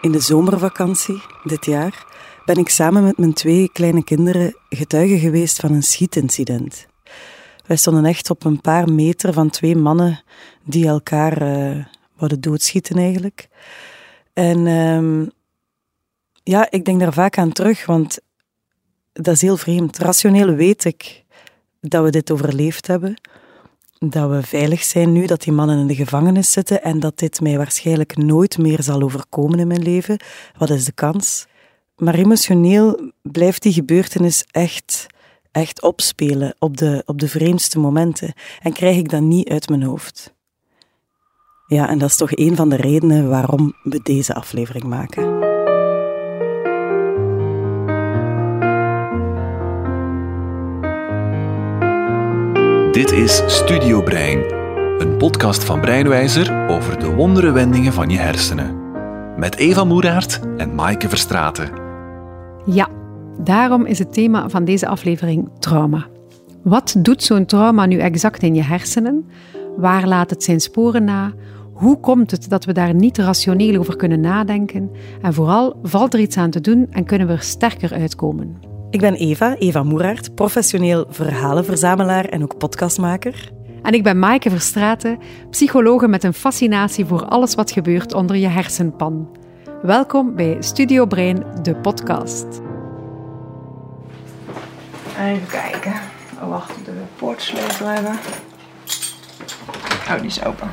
In de zomervakantie dit jaar ben ik samen met mijn twee kleine kinderen getuige geweest van een schietincident. Wij stonden echt op een paar meter van twee mannen die elkaar uh, wouden doodschieten eigenlijk. En uh, ja, ik denk daar vaak aan terug, want dat is heel vreemd. Rationeel weet ik dat we dit overleefd hebben dat we veilig zijn nu, dat die mannen in de gevangenis zitten en dat dit mij waarschijnlijk nooit meer zal overkomen in mijn leven. Wat is de kans? Maar emotioneel blijft die gebeurtenis echt, echt opspelen op de, op de vreemdste momenten en krijg ik dat niet uit mijn hoofd. Ja, en dat is toch een van de redenen waarom we deze aflevering maken. Dit is Studio Brein, een podcast van Breinwijzer over de wondere wendingen van je hersenen. Met Eva Moeraert en Maaike Verstraten. Ja, daarom is het thema van deze aflevering trauma. Wat doet zo'n trauma nu exact in je hersenen? Waar laat het zijn sporen na? Hoe komt het dat we daar niet rationeel over kunnen nadenken? En vooral, valt er iets aan te doen en kunnen we er sterker uitkomen? Ik ben Eva, Eva Moeraert, professioneel verhalenverzamelaar en ook podcastmaker. En ik ben Maaike Verstraten, psychologe met een fascinatie voor alles wat gebeurt onder je hersenpan. Welkom bij Studio Brein, de podcast. Even kijken. Oh, wacht, de poortsleutel hebben. Oh, die is open.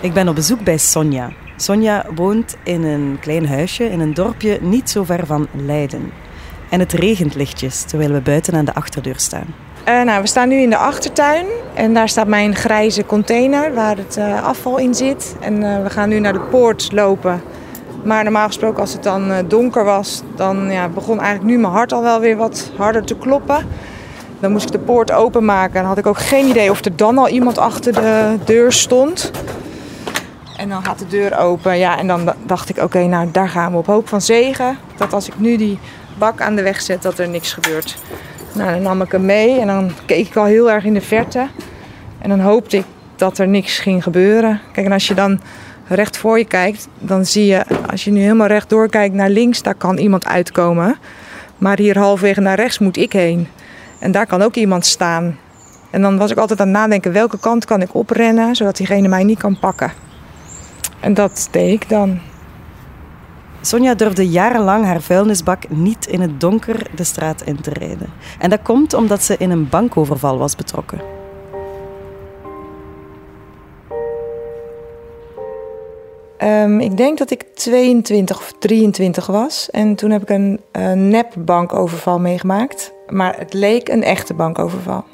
Ik ben op bezoek bij Sonja. Sonja woont in een klein huisje in een dorpje niet zo ver van Leiden. En het regent lichtjes terwijl we buiten aan de achterdeur staan. Uh, nou, we staan nu in de achtertuin en daar staat mijn grijze container waar het uh, afval in zit. En uh, we gaan nu naar de poort lopen. Maar normaal gesproken als het dan donker was, dan ja, begon eigenlijk nu mijn hart al wel weer wat harder te kloppen. Dan moest ik de poort openmaken en had ik ook geen idee of er dan al iemand achter de deur stond. En dan gaat de deur open. Ja, en dan dacht ik, oké, nou daar gaan we op hoop van zegen. Dat als ik nu die bak aan de weg zet, dat er niks gebeurt. Nou, dan nam ik hem mee en dan keek ik al heel erg in de verte. En dan hoopte ik dat er niks ging gebeuren. Kijk, en als je dan recht voor je kijkt, dan zie je, als je nu helemaal rechtdoor kijkt naar links, daar kan iemand uitkomen. Maar hier halfwege naar rechts moet ik heen. En daar kan ook iemand staan. En dan was ik altijd aan het nadenken, welke kant kan ik oprennen, zodat diegene mij niet kan pakken. En dat deed ik dan. Sonja durfde jarenlang haar vuilnisbak niet in het donker de straat in te rijden. En dat komt omdat ze in een bankoverval was betrokken. Um, ik denk dat ik 22 of 23 was. En toen heb ik een, een nep bankoverval meegemaakt. Maar het leek een echte bankoverval.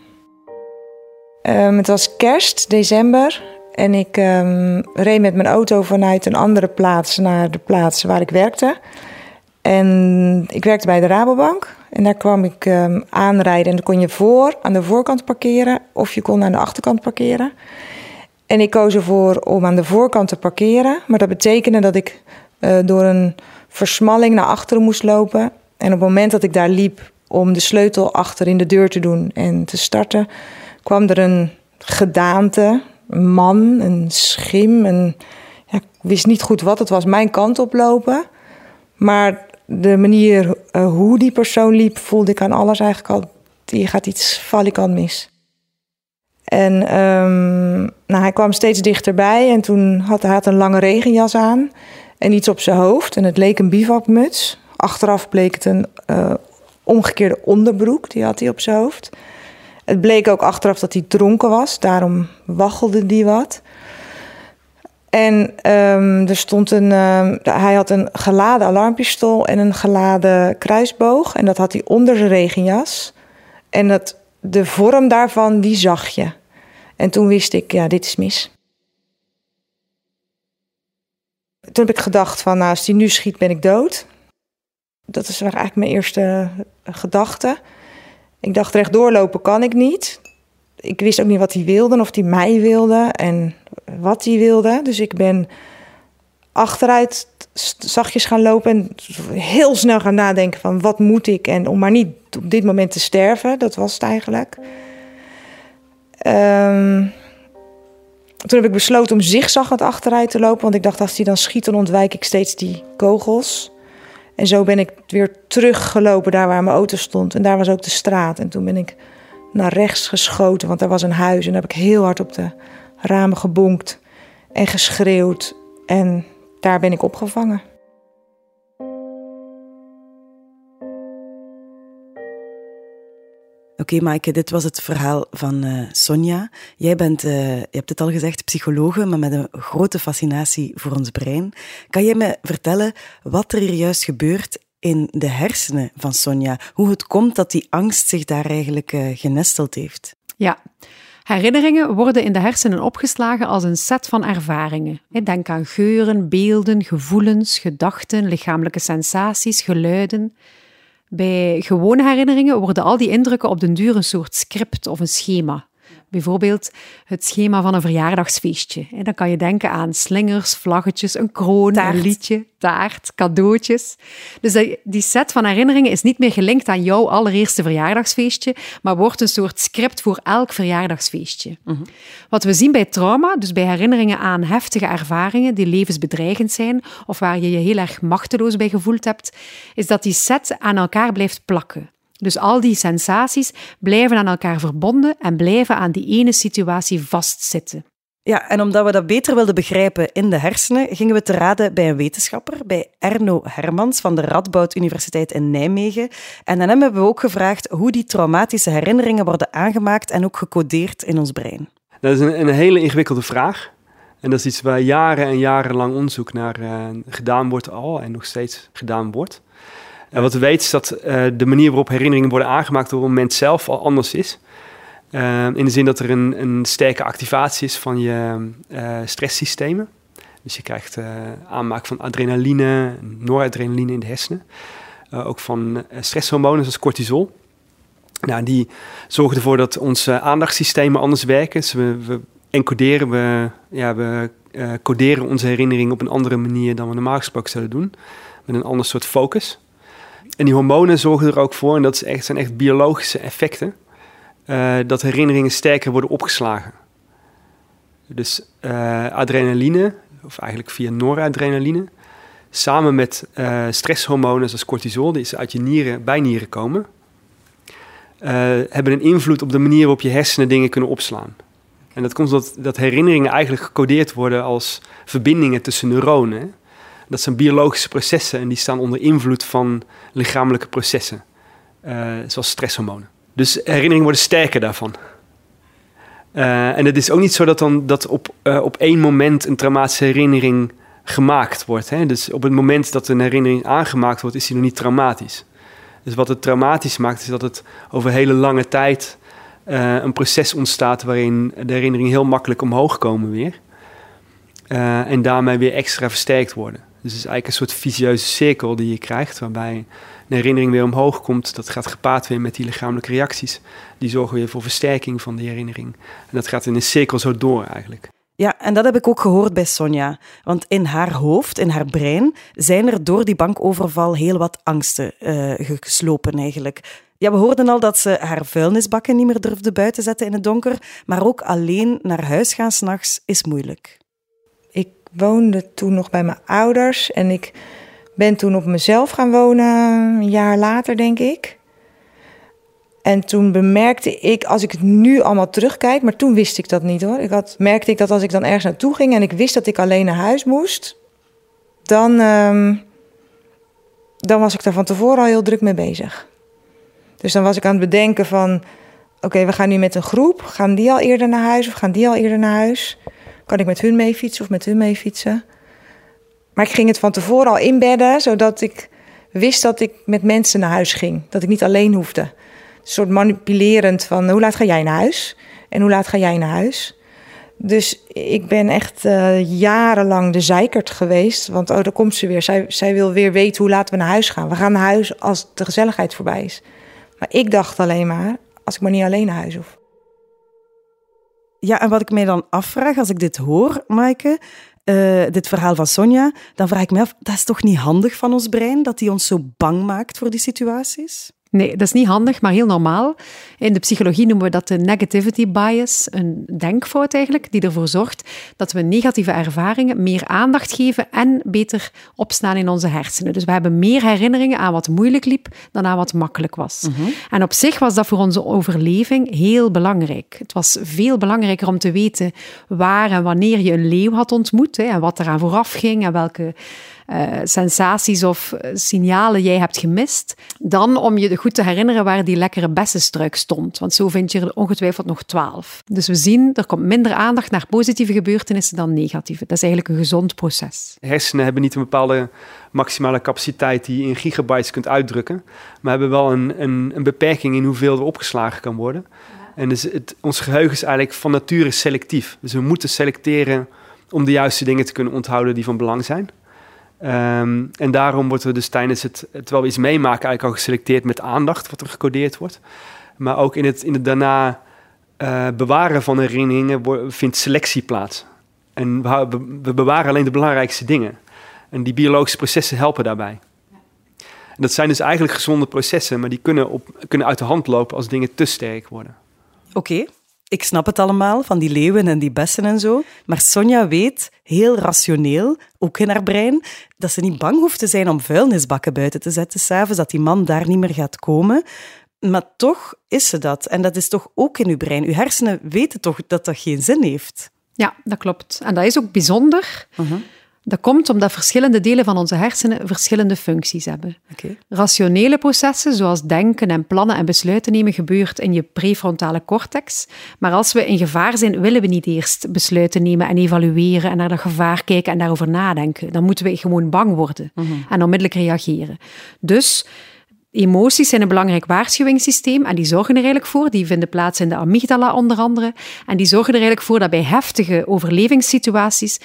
Um, het was kerst, december. En ik um, reed met mijn auto vanuit een andere plaats naar de plaats waar ik werkte. En ik werkte bij de Rabobank. En daar kwam ik um, aanrijden. En dan kon je voor, aan de voorkant parkeren of je kon aan de achterkant parkeren. En ik koos ervoor om aan de voorkant te parkeren. Maar dat betekende dat ik uh, door een versmalling naar achteren moest lopen. En op het moment dat ik daar liep om de sleutel achter in de deur te doen en te starten, kwam er een gedaante, man, een schim. Een, ik wist niet goed wat het was, mijn kant oplopen. Maar de manier uh, hoe die persoon liep, voelde ik aan alles eigenlijk al. Die gaat iets valikant mis. En um, nou, hij kwam steeds dichterbij en toen had hij een lange regenjas aan en iets op zijn hoofd. En het leek een bivakmuts. Achteraf bleek het een uh, omgekeerde onderbroek, die had hij op zijn hoofd. Het bleek ook achteraf dat hij dronken was, daarom waggelde hij wat. En um, er stond een, um, hij had een geladen alarmpistool en een geladen kruisboog. En dat had hij onder zijn regenjas. En dat, de vorm daarvan, die zag je. En toen wist ik, ja, dit is mis. Toen heb ik gedacht van, nou, als hij nu schiet, ben ik dood. Dat is eigenlijk mijn eerste gedachte. Ik dacht, rechtdoor lopen kan ik niet. Ik wist ook niet wat hij wilde, of hij mij wilde en wat hij wilde. Dus ik ben achteruit zachtjes gaan lopen en heel snel gaan nadenken van wat moet ik en om maar niet op dit moment te sterven. Dat was het eigenlijk. Um, Toen heb ik besloten om zigzaggend achteruit te lopen. Want ik dacht, als die dan schiet, dan ontwijk ik steeds die kogels. En zo ben ik weer teruggelopen daar waar mijn auto stond. En daar was ook de straat. En toen ben ik naar rechts geschoten, want daar was een huis. En daar heb ik heel hard op de ramen gebonkt en geschreeuwd. En daar ben ik opgevangen. Oké, okay, Maaike, dit was het verhaal van uh, Sonja. Jij bent, uh, je hebt het al gezegd, psychologe, maar met een grote fascinatie voor ons brein. Kan jij me vertellen wat er hier juist gebeurt in de hersenen van Sonja? Hoe het komt dat die angst zich daar eigenlijk uh, genesteld heeft? Ja. Herinneringen worden in de hersenen opgeslagen als een set van ervaringen. Denk aan geuren, beelden, gevoelens, gedachten, lichamelijke sensaties, geluiden. Bij gewone herinneringen worden al die indrukken op den duur een soort script of een schema. Bijvoorbeeld het schema van een verjaardagsfeestje. Dan kan je denken aan slingers, vlaggetjes, een kroon, een liedje, taart, cadeautjes. Dus die set van herinneringen is niet meer gelinkt aan jouw allereerste verjaardagsfeestje, maar wordt een soort script voor elk verjaardagsfeestje. Mhm. Wat we zien bij trauma, dus bij herinneringen aan heftige ervaringen die levensbedreigend zijn of waar je je heel erg machteloos bij gevoeld hebt, is dat die set aan elkaar blijft plakken. Dus al die sensaties blijven aan elkaar verbonden en blijven aan die ene situatie vastzitten. Ja, en omdat we dat beter wilden begrijpen in de hersenen, gingen we te raden bij een wetenschapper, bij Erno Hermans van de Radboud Universiteit in Nijmegen. En dan hebben we ook gevraagd hoe die traumatische herinneringen worden aangemaakt en ook gecodeerd in ons brein. Dat is een, een hele ingewikkelde vraag. En dat is iets waar jaren en jarenlang onderzoek naar uh, gedaan wordt al en nog steeds gedaan wordt. En wat we weten is dat uh, de manier waarop herinneringen worden aangemaakt door het moment zelf al anders is. Uh, in de zin dat er een, een sterke activatie is van je uh, stresssystemen. Dus je krijgt aanmaak van adrenaline, noradrenaline in de hersenen. ook van stresshormonen zoals cortisol. Nou, die zorgen ervoor dat onze aandachtssystemen anders werken. Dus we, we encoderen, we, ja, we coderen onze herinneringen op een andere manier dan we normaal gesproken zouden doen. Met een ander soort focus. En die hormonen zorgen er ook voor, en dat is echt, zijn echt biologische effecten, uh, dat herinneringen sterker worden opgeslagen. Dus uh, adrenaline, of eigenlijk via noradrenaline, samen met uh, stresshormonen zoals cortisol, die uit je nieren, bijnieren komen, hebben een invloed op de manier waarop je hersenen dingen kunnen opslaan. En dat komt omdat dat herinneringen eigenlijk gecodeerd worden als verbindingen tussen neuronen. Dat zijn biologische processen en die staan onder invloed van lichamelijke processen, uh, zoals stresshormonen. Dus herinneringen worden sterker daarvan. Uh, en het is ook niet zo dat, dan, dat op, uh, op één moment een traumatische herinnering gemaakt wordt. Hè? Dus op het moment dat een herinnering aangemaakt wordt, is die nog niet traumatisch. Dus wat het traumatisch maakt, is dat het over hele lange tijd een proces ontstaat waarin de herinneringen heel makkelijk omhoog komen weer. en daarmee weer extra versterkt worden. Dus het is eigenlijk een soort visieuze cirkel die je krijgt, waarbij een herinnering weer omhoog komt. Dat gaat gepaard weer met die lichamelijke reacties. Die zorgen weer voor versterking van die herinnering. En dat gaat in een cirkel zo door eigenlijk. Ja, en dat heb ik ook gehoord bij Sonja. Want in haar hoofd, in haar brein, zijn er door die bankoverval heel wat angsten uh, geslopen eigenlijk. Ja, we hoorden al dat ze haar vuilnisbakken niet meer durfde buiten zetten in het donker, maar ook alleen naar huis gaan s'nachts is moeilijk woonde toen nog bij mijn ouders. En ik ben toen op mezelf gaan wonen, een jaar later denk ik. En toen bemerkte ik, als ik het nu allemaal terugkijk, maar toen wist ik dat niet hoor. Ik had, merkte ik dat als ik dan ergens naartoe ging en ik wist dat ik alleen naar huis moest, dan, um, dan was ik daar van tevoren al heel druk mee bezig. Dus dan was ik aan het bedenken van, oké, we gaan nu met een groep. Gaan die al eerder naar huis of gaan die al eerder naar huis? Kan ik met hun mee fietsen of met hun mee fietsen? Maar ik ging het van tevoren al inbedden, zodat ik wist dat ik met mensen naar huis ging. Dat ik niet alleen hoefde. Een soort manipulerend van hoe laat ga jij naar huis? En hoe laat ga jij naar huis? Dus ik ben echt uh, jarenlang de zeikert geweest. Want oh, daar komt ze weer. Zij, zij wil weer weten hoe laten we naar huis gaan. We gaan naar huis als de gezelligheid voorbij is. Maar ik dacht alleen maar, als ik maar niet alleen naar huis hoef. Ja, en wat ik mij dan afvraag als ik dit hoor, Maaike, uh, dit verhaal van Sonja, dan vraag ik me af, dat is toch niet handig van ons brein, dat hij ons zo bang maakt voor die situaties? Nee, dat is niet handig, maar heel normaal. In de psychologie noemen we dat de negativity bias, een denkfout eigenlijk, die ervoor zorgt dat we negatieve ervaringen meer aandacht geven en beter opstaan in onze hersenen. Dus we hebben meer herinneringen aan wat moeilijk liep dan aan wat makkelijk was. En op zich was dat voor onze overleving heel belangrijk. Het was veel belangrijker om te weten waar en wanneer je een leeuw had ontmoet hè, en wat eraan vooraf ging en welke uh, sensaties of eh, signalen jij hebt gemist, dan om je goed te herinneren waar die lekkere bessenstruik stond. Want zo vind je er ongetwijfeld nog twaalf. Dus we zien, er komt minder aandacht naar positieve gebeurtenissen dan negatieve. Dat is eigenlijk een gezond proces. Hersenen hebben niet een bepaalde maximale capaciteit die je in gigabytes kunt uitdrukken, maar hebben wel een, een, een beperking in hoeveel er opgeslagen kan worden. En dus het, ons geheugen is eigenlijk van nature selectief. Dus we moeten selecteren om de juiste dingen te kunnen onthouden die van belang zijn. Um, en daarom wordt er dus tijdens het, terwijl we iets meemaken, eigenlijk al geselecteerd met aandacht, wat er gecodeerd wordt. Maar ook in het, in het daarna uh, bewaren van herinneringen vindt selectie plaats. En we, we, bewaren alleen de belangrijkste dingen. En die biologische processen helpen daarbij. En dat zijn dus eigenlijk gezonde processen, maar die kunnen, op, kunnen uit de hand lopen als dingen te sterk worden. Oké, ik snap het allemaal, van die leeuwen en die bessen en zo. Maar Sonja weet, heel rationeel, ook in haar brein, dat ze niet bang hoeft te zijn om vuilnisbakken buiten te zetten s'avonds, dat die man daar niet meer gaat komen. Maar toch is ze dat. En dat is toch ook in uw brein. Uw hersenen weten toch dat dat geen zin heeft? Ja, dat klopt. En dat is ook bijzonder. Uh dat komt omdat verschillende delen van onze hersenen verschillende functies hebben. Okay. Rationele processen, zoals denken en plannen en besluiten nemen, gebeurt in je prefrontale cortex. Maar als we in gevaar zijn, willen we niet eerst besluiten nemen en evalueren en naar dat gevaar kijken en daarover nadenken. Dan moeten we gewoon bang worden mhm. en onmiddellijk reageren. Dus Emoties zijn een belangrijk waarschuwingssysteem en die zorgen er eigenlijk voor, die vinden plaats in de amygdala onder andere, en die zorgen er eigenlijk voor dat bij heftige overlevingssituaties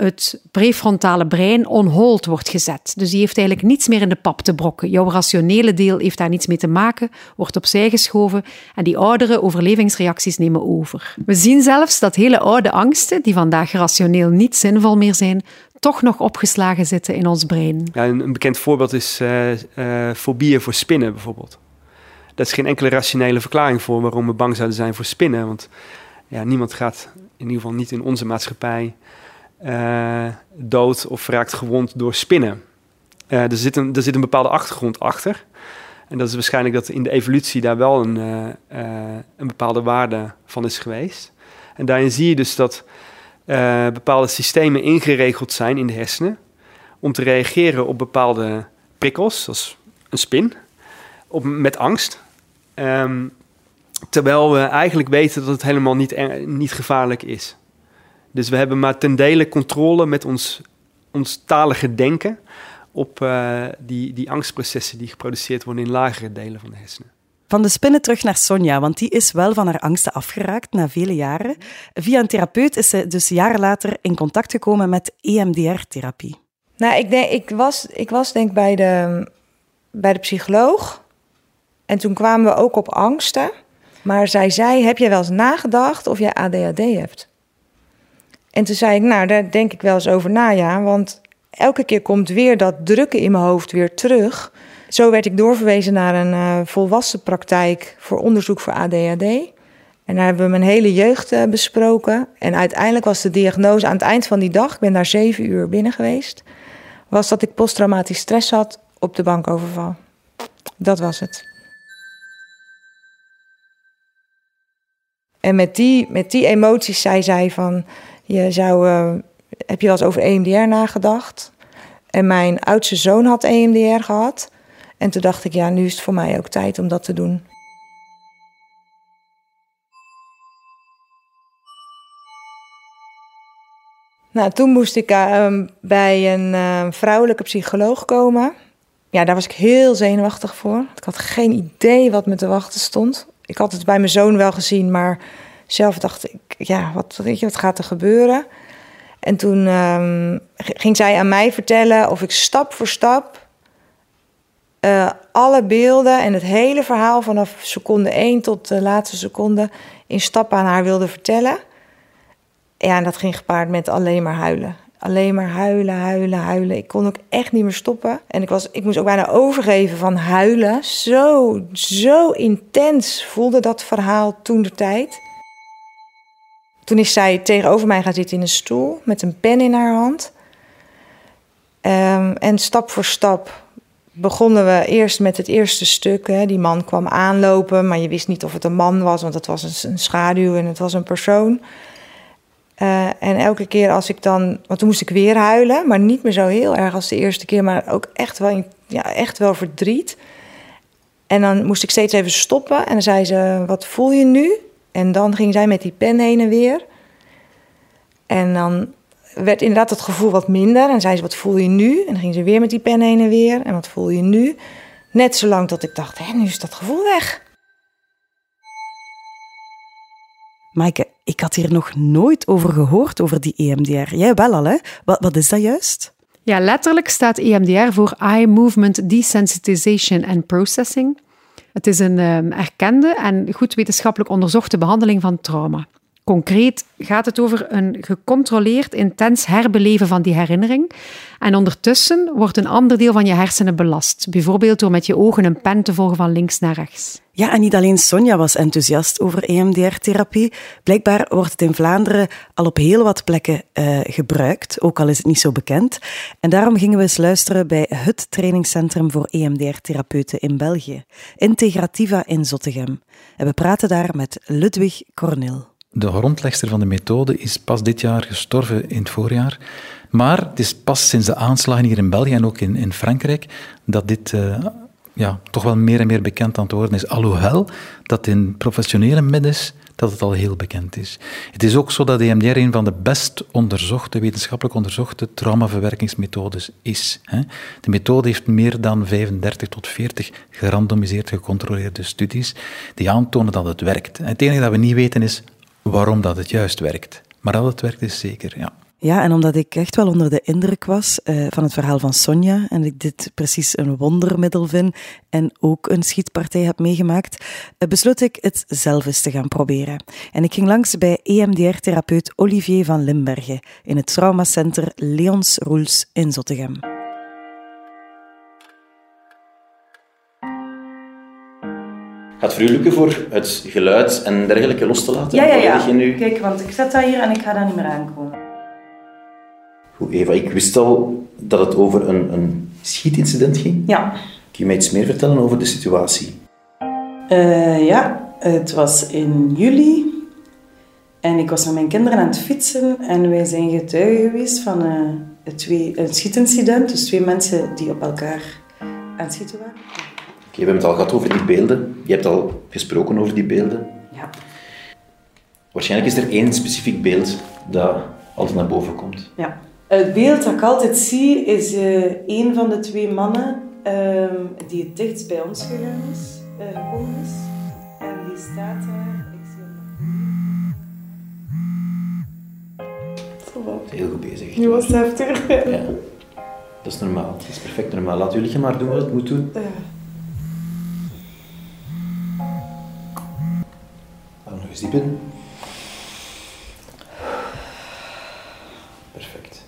het prefrontale brein on hold wordt gezet. Dus die heeft eigenlijk niets meer in de pap te brokken. Jouw rationele deel heeft daar niets mee te maken, wordt opzij geschoven en die oudere overlevingsreacties nemen over. We zien zelfs dat hele oude angsten, die vandaag rationeel niet zinvol meer zijn, toch nog opgeslagen zitten in ons brein. Ja, een, bekend voorbeeld is uh, uh, fobieën voor spinnen bijvoorbeeld. Daar is geen enkele rationele verklaring voor waarom we bang zouden zijn voor spinnen. Want ja, niemand gaat, in ieder geval niet in onze maatschappij, uh, dood of raakt gewond door spinnen. Uh, er, zit een, er zit een bepaalde achtergrond achter. En dat is waarschijnlijk dat in de evolutie daar wel een, uh, een bepaalde waarde van is geweest. En daarin zie je dus dat bepaalde systemen ingeregeld zijn in de hersenen om te reageren op bepaalde prikkels, zoals een spin, op, met angst. Um, terwijl we eigenlijk weten dat het helemaal niet, niet gevaarlijk is. Dus we hebben maar ten dele controle met ons, ons talige denken op uh, die, die angstprocessen die geproduceerd worden in lagere delen van de hersenen. Van de spinnen terug naar Sonja, want die is wel van haar angsten afgeraakt na vele jaren. Via een therapeut is ze dus jaren later in contact gekomen met EMDR-therapie. Nou, ik, denk, ik, was, ik was denk bij de, bij de psycholoog. En toen kwamen we ook op angsten. Maar zij zei, heb jij wel eens nagedacht of jij ADHD hebt? En toen zei ik, nou, daar denk ik wel eens over na, ja. Want elke keer komt weer dat drukken in mijn hoofd weer terug. Zo werd ik doorverwezen naar een uh, volwassen praktijk voor onderzoek voor ADHD. En daar hebben we mijn hele jeugd uh, besproken. En uiteindelijk was de diagnose aan het eind van die dag, ik ben daar zeven uur binnen geweest, was dat ik posttraumatisch stress had op de bankoverval. Dat was het. En met die, met die emoties zei zij van, je zou, uh, heb je wel eens over EMDR nagedacht? En mijn oudste zoon had EMDR gehad. En toen dacht ik, ja, nu is het voor mij ook tijd om dat te doen. Nou, toen moest ik uh, bij een uh, vrouwelijke psycholoog komen. Ja, daar was ik heel zenuwachtig voor. Ik had geen idee wat me te wachten stond. Ik had het bij mijn zoon wel gezien, maar zelf dacht ik, ja, wat, weet je, wat gaat er gebeuren? En toen um, ging zij aan mij vertellen of ik stap voor stap uh, alle beelden en het hele verhaal vanaf seconde 1 tot de laatste seconde in stappen aan haar wilde vertellen. Ja, en dat ging gepaard met alleen maar huilen. alleen maar huilen, huilen, huilen. Ik kon ook echt niet meer stoppen. En ik, was, ik moest ook bijna overgeven van huilen. Zo, zo intens voelde dat verhaal toen de tijd. Toen is zij tegenover mij gaan zitten in een stoel met een pen in haar hand. Ehm, en stap voor stap begonnen we eerst met het eerste stuk. Hè. Die man kwam aanlopen, maar je wist niet of het een man was, want het was een, schaduw en het was een persoon. Uh, en elke keer als ik dan, want toen moest ik weer huilen, maar niet meer zo heel erg als de eerste keer, maar ook echt wel, ja, echt wel verdriet. En dan moest ik steeds even stoppen en dan zei ze: Wat voel je nu? En dan ging zij met die pen heen en weer. En dan werd inderdaad het gevoel wat minder. En zei ze, wat voel je nu? En dan ging ze weer met die pen heen en weer. En wat voel je nu? Net zolang dat ik dacht, hé, nu is dat gevoel weg. Maaike, ik had hier nog nooit over gehoord, over die EMDR. Jij wel al, hè? Wat, wat is dat juist? Ja, letterlijk staat EMDR voor Eye Movement Desensitization and Processing. Het is een um, erkende en goed wetenschappelijk onderzochte behandeling van trauma. Concreet gaat het over een gecontroleerd, intens herbeleven van die herinnering. En ondertussen wordt een ander deel van je hersenen belast. Bijvoorbeeld door met je ogen een pen te volgen van links naar rechts. Ja, en niet alleen Sonja was enthousiast over EMDR-therapie. Blijkbaar wordt het in Vlaanderen al op heel wat plekken uh, gebruikt, ook al is het niet zo bekend. En daarom gingen we eens luisteren bij het trainingscentrum voor EMDR-therapeuten in België, Integrativa in Zottegem. En we praten daar met Ludwig Cornel de grondlegster van de methode is pas dit jaar gestorven in het voorjaar. Maar het is pas sinds de aanslagen hier in België en ook in, in Frankrijk dat dit uh, ja, toch wel meer en meer bekend aan het worden is. Alhoewel dat in professionele middens dat het al heel bekend is. Het is ook zo dat EMDR een van de best onderzochte, wetenschappelijk onderzochte traumaverwerkingsmethodes is. De methode heeft meer dan 35 tot 40 gerandomiseerd gecontroleerde studies die aantonen dat het werkt. Het enige dat we niet weten is waarom dat het juist werkt. Maar dat het werkt is zeker, ja. Ja, en omdat ik echt wel onder de indruk was uh, van het verhaal van Sonja en ik dit precies een wondermiddel vind en ook een schietpartij heb meegemaakt, uh, besloot ik het zelf eens te gaan proberen. En ik ging langs bij EMDR-therapeut Olivier van Limbergen in het traumacenter Leons Roels in Zottegem. Gaat het voor u lukken voor het geluid en dergelijke los te laten? Ja, ja, ja. Nu... Kijk, want ik zet dat hier en ik ga daar niet meer aankomen. Goed, Eva, ik wist al dat het over een, een schietincident ging. Ja. Kun je mij iets meer vertellen over de situatie? Uh, ja, het was in juli. En ik was met mijn kinderen aan het fietsen. En wij zijn getuigen geweest van uh, twee, een schietincident. Dus twee mensen die op elkaar aan het schieten waren. We hebben het al gehad over die beelden. Je hebt al gesproken over die beelden. Ja. Waarschijnlijk is er één specifiek beeld dat altijd naar boven komt. Ja. Het beeld dat ik altijd zie is uh, een van de twee mannen uh, die het dichtst bij ons gegaan is, uh, gekomen is. En die staat daar. Ik zie hem. Heel goed bezig. Nu was het heftig. Ja. Dat is normaal. Dat is perfect normaal. Laat jullie maar doen wat het moet doen. Eens diep in. Perfect.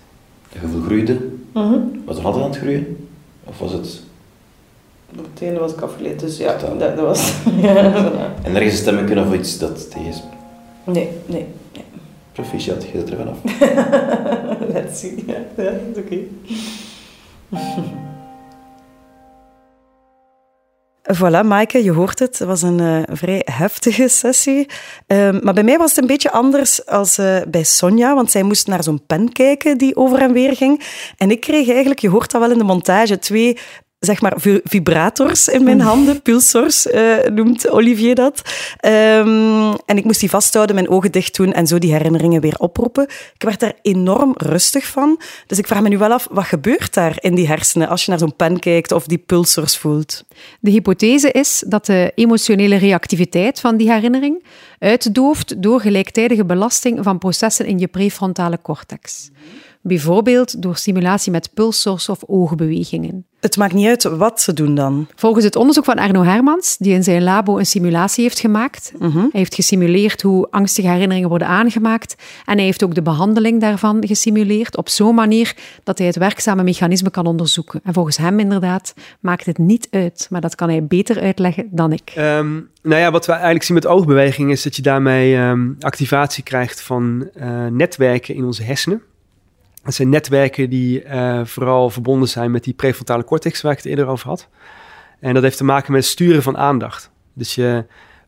Het gevoel groeide. Mm -hmm. Was het altijd aan het groeien? Of was het... Het ene was ik afgeleid, dus ja, dat, dat was... ja, en ergens een stemmen of iets dat tegen is? Nee, nee, nee. Proficiat, je zit er vanaf. Let's see, ja, ja dat is oké. Voilà, Maaike, je hoort het. Het was een uh, vrij heftige sessie. Uh, maar bij mij was het een beetje anders als uh, bij Sonja, want zij moest naar zo'n pen kijken die over en weer ging. En ik kreeg eigenlijk, je hoort dat wel in de montage, twee zeg maar, vibrators in mijn handen, pulsors uh, noemt Olivier dat. Um, en ik moest die vasthouden, mijn ogen dicht doen en zo die herinneringen weer oproepen. Ik werd daar enorm rustig van. Dus ik vraag me nu wel af, wat gebeurt daar in die hersenen als je naar zo'n pen kijkt of die pulsors voelt? De hypothese is dat de emotionele reactiviteit van die herinnering uitdooft door gelijktijdige belasting van processen in je prefrontale cortex. Bijvoorbeeld door stimulatie met pulsors of oogbewegingen. Het maakt niet uit wat ze doen dan. Volgens het onderzoek van Arno Hermans, die in zijn labo een simulatie heeft gemaakt, Mhm. hij heeft gesimuleerd hoe angstige herinneringen worden aangemaakt en hij heeft ook de behandeling daarvan gesimuleerd op zo'n manier dat hij het werkzame mechanisme kan onderzoeken. En volgens hem inderdaad maakt het niet uit, maar dat kan hij beter uitleggen dan ik. Ehm, nou ja, wat we eigenlijk zien met oogbeweging is dat je daarmee ehm, activatie krijgt van eh, netwerken in onze hersenen. Dat zijn netwerken die eh, vooral verbonden zijn met die prefrontale cortex waar ik het eerder over had. En dat heeft te maken met het sturen van aandacht. Dus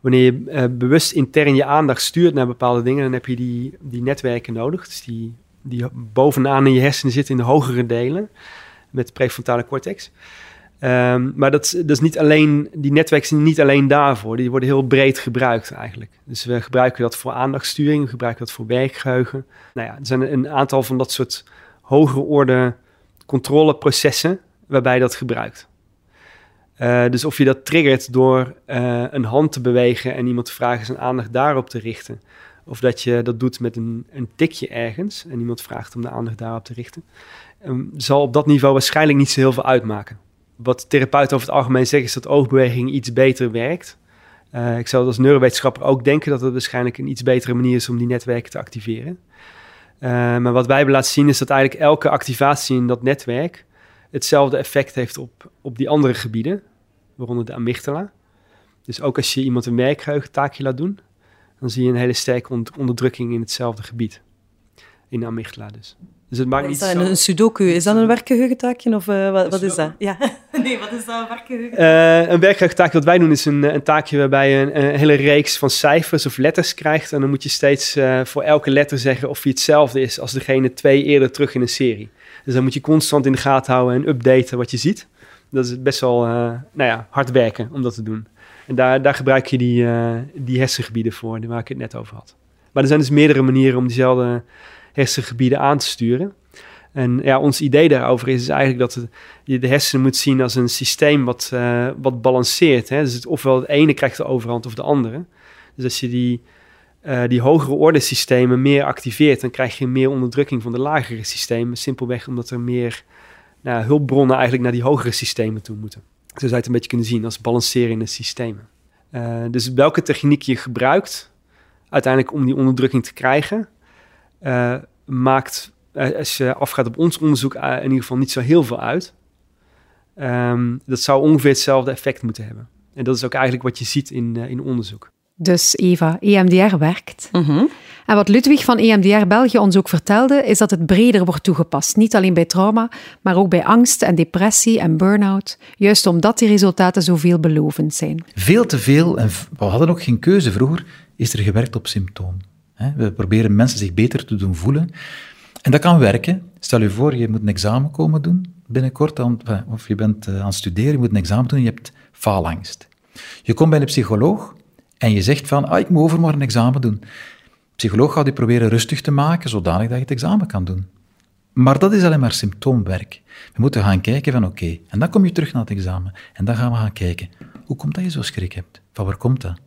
wanneer je eh, bewust intern je aandacht stuurt naar bepaalde dingen, dan heb je die, die netwerken nodig. Dus die, die bovenaan in je hersenen zitten in de hogere delen met de prefrontale cortex. Ehm, maar dat, is- niet alleen, die netwerken zijn niet alleen daarvoor. Die worden heel breed gebruikt eigenlijk. Dus we gebruiken dat voor aandachtsturing, we gebruiken dat voor werkgeheugen. Nou ja, er zijn een aantal van dat soort hogere orde controleprocessen waarbij dat gebruikt. Eh, dus of je dat triggert door eh, een hand te bewegen en iemand te vragen zijn aandacht daarop te richten. Of dat je dat doet met een, een tikje ergens en iemand vraagt om de aandacht daarop te richten. ehm, zal op dat niveau waarschijnlijk niet zo heel veel uitmaken wat therapeuten over het algemeen zeggen is dat oogbeweging iets beter werkt. Eh, ik zou als neurowetenschapper ook denken dat het waarschijnlijk een iets betere manier is om die netwerken te activeren. Eh, maar wat wij hebben laten zien is dat eigenlijk elke activatie in dat netwerk hetzelfde effect heeft op, op die andere gebieden, waaronder de amygdala. Dus ook als je iemand een werkgeheugentaakje laat doen, dan zie je een hele sterke onderdrukking in hetzelfde gebied. In de amygdala dus. Dus het maakt Is niet dat zo... een, een sudoku? Is dat een werkgeheugentaakje of eh, wat, wat is dat? Ja. Nee, wat is dat, een werkgeheugen? Eh, een werkgeheugentaakje wat wij doen is een, eh, een taakje waarbij je een, een hele reeks van cijfers of letters krijgt. En dan moet je steeds voor elke letter zeggen of die hetzelfde is als degene twee eerder terug in een serie. Dus dan moet je constant in de gaten houden en updaten wat je ziet. Dat is best wel nou ja, hard werken om dat te doen. En daar, daar gebruik je die, die hersengebieden voor, die waar ik het net over had. Maar er zijn dus meerdere manieren om diezelfde hersengebieden aan te sturen. En ja, ons idee daarover is, eigenlijk dat je de hersenen moet zien als een systeem wat, eh, wat balanceert. Hè? Dus het, ofwel het ene krijgt de overhand of de andere. Dus als je die, eh, die hogere orde systemen meer activeert, dan krijg je meer onderdrukking van de lagere systemen. Simpelweg omdat er meer nou, hulpbronnen eigenlijk naar die hogere systemen toe moeten. Zo zou je het een beetje kunnen zien als balancerende systemen. Eh, dus welke techniek je gebruikt, uiteindelijk om die onderdrukking te krijgen, eh, maakt, eh, als je afgaat op ons onderzoek, eh, in ieder geval niet zo heel veel uit. Ehm, dat zou ongeveer hetzelfde effect moeten hebben. En dat is ook eigenlijk wat je ziet in, in onderzoek. Dus Eva, EMDR werkt. Mhm. En wat Ludwig van EMDR België ons ook vertelde, is dat het breder wordt toegepast. Niet alleen bij trauma, maar ook bij angst en depressie en burn-out. Juist omdat die resultaten zo veelbelovend zijn. Veel te veel, en we hadden ook geen keuze vroeger, is er gewerkt op symptoom. We proberen mensen zich beter te doen voelen. En dat kan werken. Stel je voor, je moet een examen komen doen binnenkort, of je bent eh, aan het studeren, je moet een examen doen en je hebt faalangst. Je komt bij een psycholoog en je zegt van, ah, ik moet overmorgen een examen doen. De psycholoog gaat je proberen rustig te maken, zodanig dat je het examen kan doen. Maar dat is alleen maar symptoomwerk. We moeten gaan kijken van oké, en dan kom je terug naar het examen. En dan gaan we gaan kijken, hoe komt dat je zo schrik hebt? Van waar komt dat?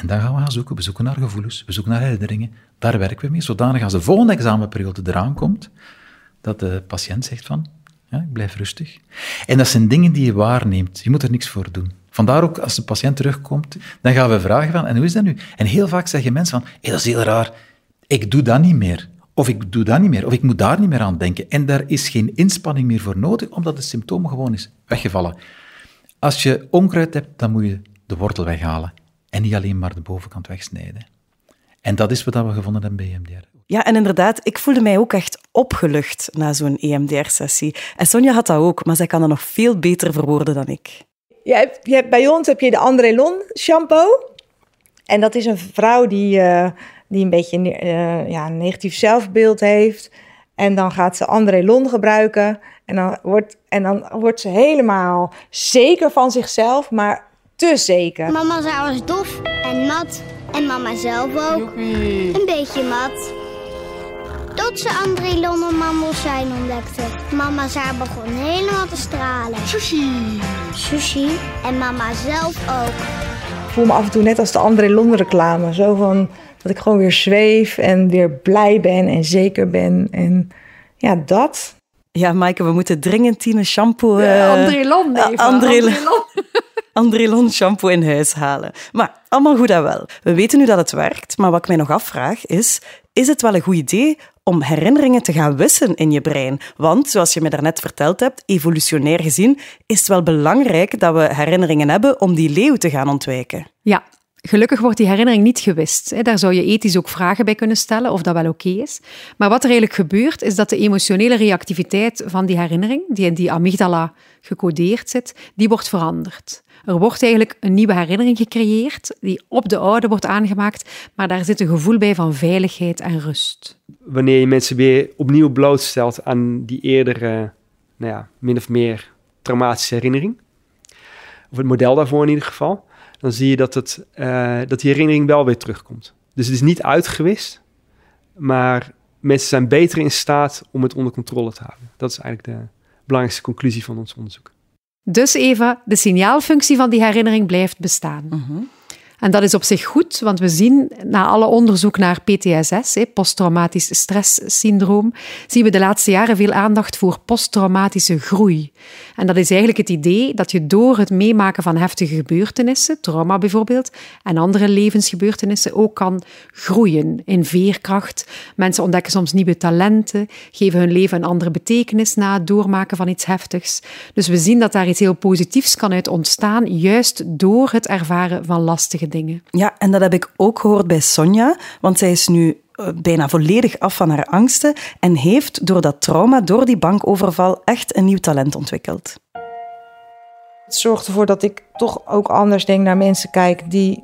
En dan gaan we gaan zoeken. We zoeken naar gevoelens, we zoeken naar herinneringen. Daar werken we mee, zodanig als de volgende examenperiode eraan komt, dat de patiënt zegt van, ja, ik blijf rustig. En dat zijn dingen die je waarneemt. Je moet er niks voor doen. Vandaar ook, als de patiënt terugkomt, dan gaan we vragen van, en hoe is dat nu? En heel vaak zeggen mensen van, hé, dat is heel raar, ik doe dat niet meer. Of ik doe dat niet meer, of ik moet daar niet meer aan denken. En daar is geen inspanning meer voor nodig, omdat het symptoom gewoon is weggevallen. Als je onkruid hebt, dan moet je de wortel weghalen. En niet alleen maar de bovenkant wegsnijden. En dat is wat we gevonden hebben bij EMDR. Ja, en inderdaad, ik voelde mij ook echt opgelucht na zo'n EMDR-sessie. En Sonja had dat ook, maar zij kan dat nog veel beter verwoorden dan ik. Je hebt, je hebt, bij ons heb je de André Lon shampoo. En dat is een vrouw die, eh, die een beetje ne- eh, ja, een negatief zelfbeeld heeft. En dan gaat ze André Lon gebruiken. En dan, wordt, en dan wordt ze helemaal zeker van zichzelf, maar te zeker. Mama zei was dof en mat. En mama zelf ook. Een beetje mat. Tot ze André Lonnenmandelzijn ontdekte. Mama Zaar begon helemaal te stralen. Sushi. Sushi. En mama zelf ook. voel me af en toe net als de André Lon reclame. Zo van dat ik gewoon weer zweef en weer blij ben en zeker ben. En ja, dat. Ja, Maaike, we moeten dringend Tine shampoo... Uh, André Lon, Eva. André, André Lon. André Lon shampoo in huis halen. Maar allemaal goed en wel. We weten nu dat het werkt, maar wat ik mij nog afvraag is... Is het wel een goed idee om herinneringen te gaan wissen in je brein. Want, zoals je me daarnet verteld hebt, evolutionair gezien is het wel belangrijk dat we herinneringen hebben om die leeuw te gaan ontwijken. Ja, Gelukkig wordt die herinnering niet gewist. Daar zou je ethisch ook vragen bij kunnen stellen of dat wel oké is. Maar wat er eigenlijk gebeurt, is dat de emotionele reactiviteit van die herinnering, die in die amygdala gecodeerd zit, die wordt veranderd. Er wordt eigenlijk een nieuwe herinnering gecreëerd, die op de oude wordt aangemaakt, maar daar zit een gevoel bij van veiligheid en rust. Wanneer je mensen weer opnieuw blootstelt aan die eerdere, nou ja, min of meer traumatische herinnering, of het model daarvoor in ieder geval, dan zie je dat, het, uh, dat die herinnering wel weer terugkomt. Dus het is niet uitgewist, maar mensen zijn beter in staat om het onder controle te houden. Dat is eigenlijk de belangrijkste conclusie van ons onderzoek. Dus Eva, de signaalfunctie van die herinnering blijft bestaan. Mhm. En dat is op zich goed, want we zien na alle onderzoek naar PTSS, posttraumatisch stresssyndroom, zien we de laatste jaren veel aandacht voor posttraumatische groei. En dat is eigenlijk het idee dat je door het meemaken van heftige gebeurtenissen, trauma bijvoorbeeld, en andere levensgebeurtenissen ook kan groeien in veerkracht. Mensen ontdekken soms nieuwe talenten, geven hun leven een andere betekenis na het doormaken van iets heftigs. Dus we zien dat daar iets heel positiefs kan uit ontstaan, juist door het ervaren van lastige dingen. Ja, en dat heb ik ook gehoord bij Sonja, want zij is nu eh, bijna volledig af van haar angsten en heeft door dat trauma, door die bankoverval, echt een nieuw talent ontwikkeld. Het zorgt ervoor dat ik toch ook anders denk naar mensen kijk die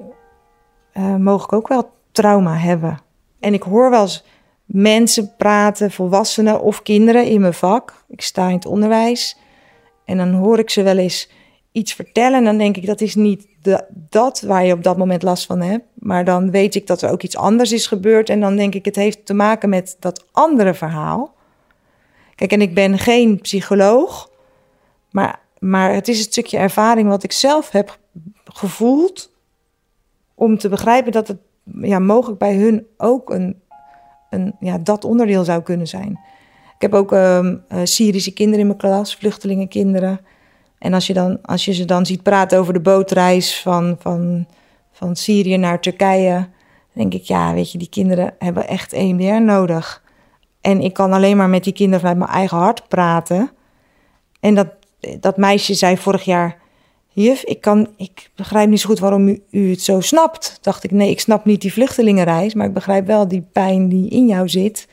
uh, mogelijk ook wel trauma hebben. En ik hoor wel eens mensen praten, volwassenen of kinderen in mijn vak. Ik sta in het onderwijs en dan hoor ik ze wel eens iets vertellen. En dan denk ik, dat is niet de, dat waar je op dat moment last van hebt. Maar dan weet ik dat er ook iets anders is gebeurd. En dan denk ik, het heeft te maken met dat andere verhaal. Kijk, en ik ben geen psycholoog. Maar, maar het is het stukje ervaring wat ik zelf heb gevoeld. Om te begrijpen dat het ja, mogelijk bij hun ook een, een, ja, dat onderdeel zou kunnen zijn. Ik heb ook um, Syrische kinderen in mijn klas, vluchtelingenkinderen. En als je, dan, als je ze dan ziet praten over de bootreis van, van, van Syrië naar Turkije, dan denk ik, ja, weet je, die kinderen hebben echt EMDR nodig. En ik kan alleen maar met die kinderen vanuit mijn eigen hart praten. En dat, dat meisje zei vorig jaar, juf, ik, kan, ik begrijp niet zo goed waarom u, u het zo snapt. Dacht ik, nee, ik snap niet die vluchtelingenreis, maar ik begrijp wel die pijn die in jou zit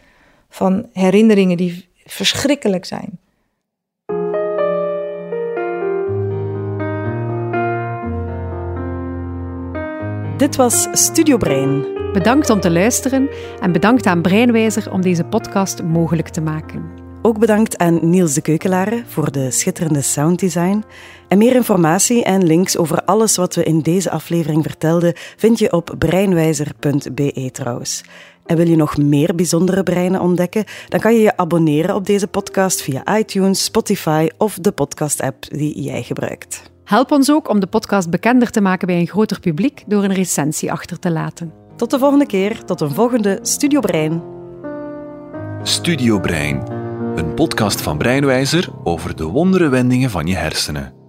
van herinneringen die verschrikkelijk zijn. Dit was Studio Brein. Bedankt om te luisteren en bedankt aan Breinwijzer om deze podcast mogelijk te maken. Ook bedankt aan Niels de Keukelare voor de schitterende sounddesign. En meer informatie en links over alles wat we in deze aflevering vertelden vind je op breinwijzer.be trouwens. En wil je nog meer bijzondere breinen ontdekken? Dan kan je je abonneren op deze podcast via iTunes, Spotify of de podcast-app die jij gebruikt. Help ons ook om de podcast bekender te maken bij een groter publiek door een recensie achter te laten. Tot de volgende keer, tot een volgende Studio Brein. Studio Brein, een podcast van Breinwijzer over de wondere wendingen van je hersenen.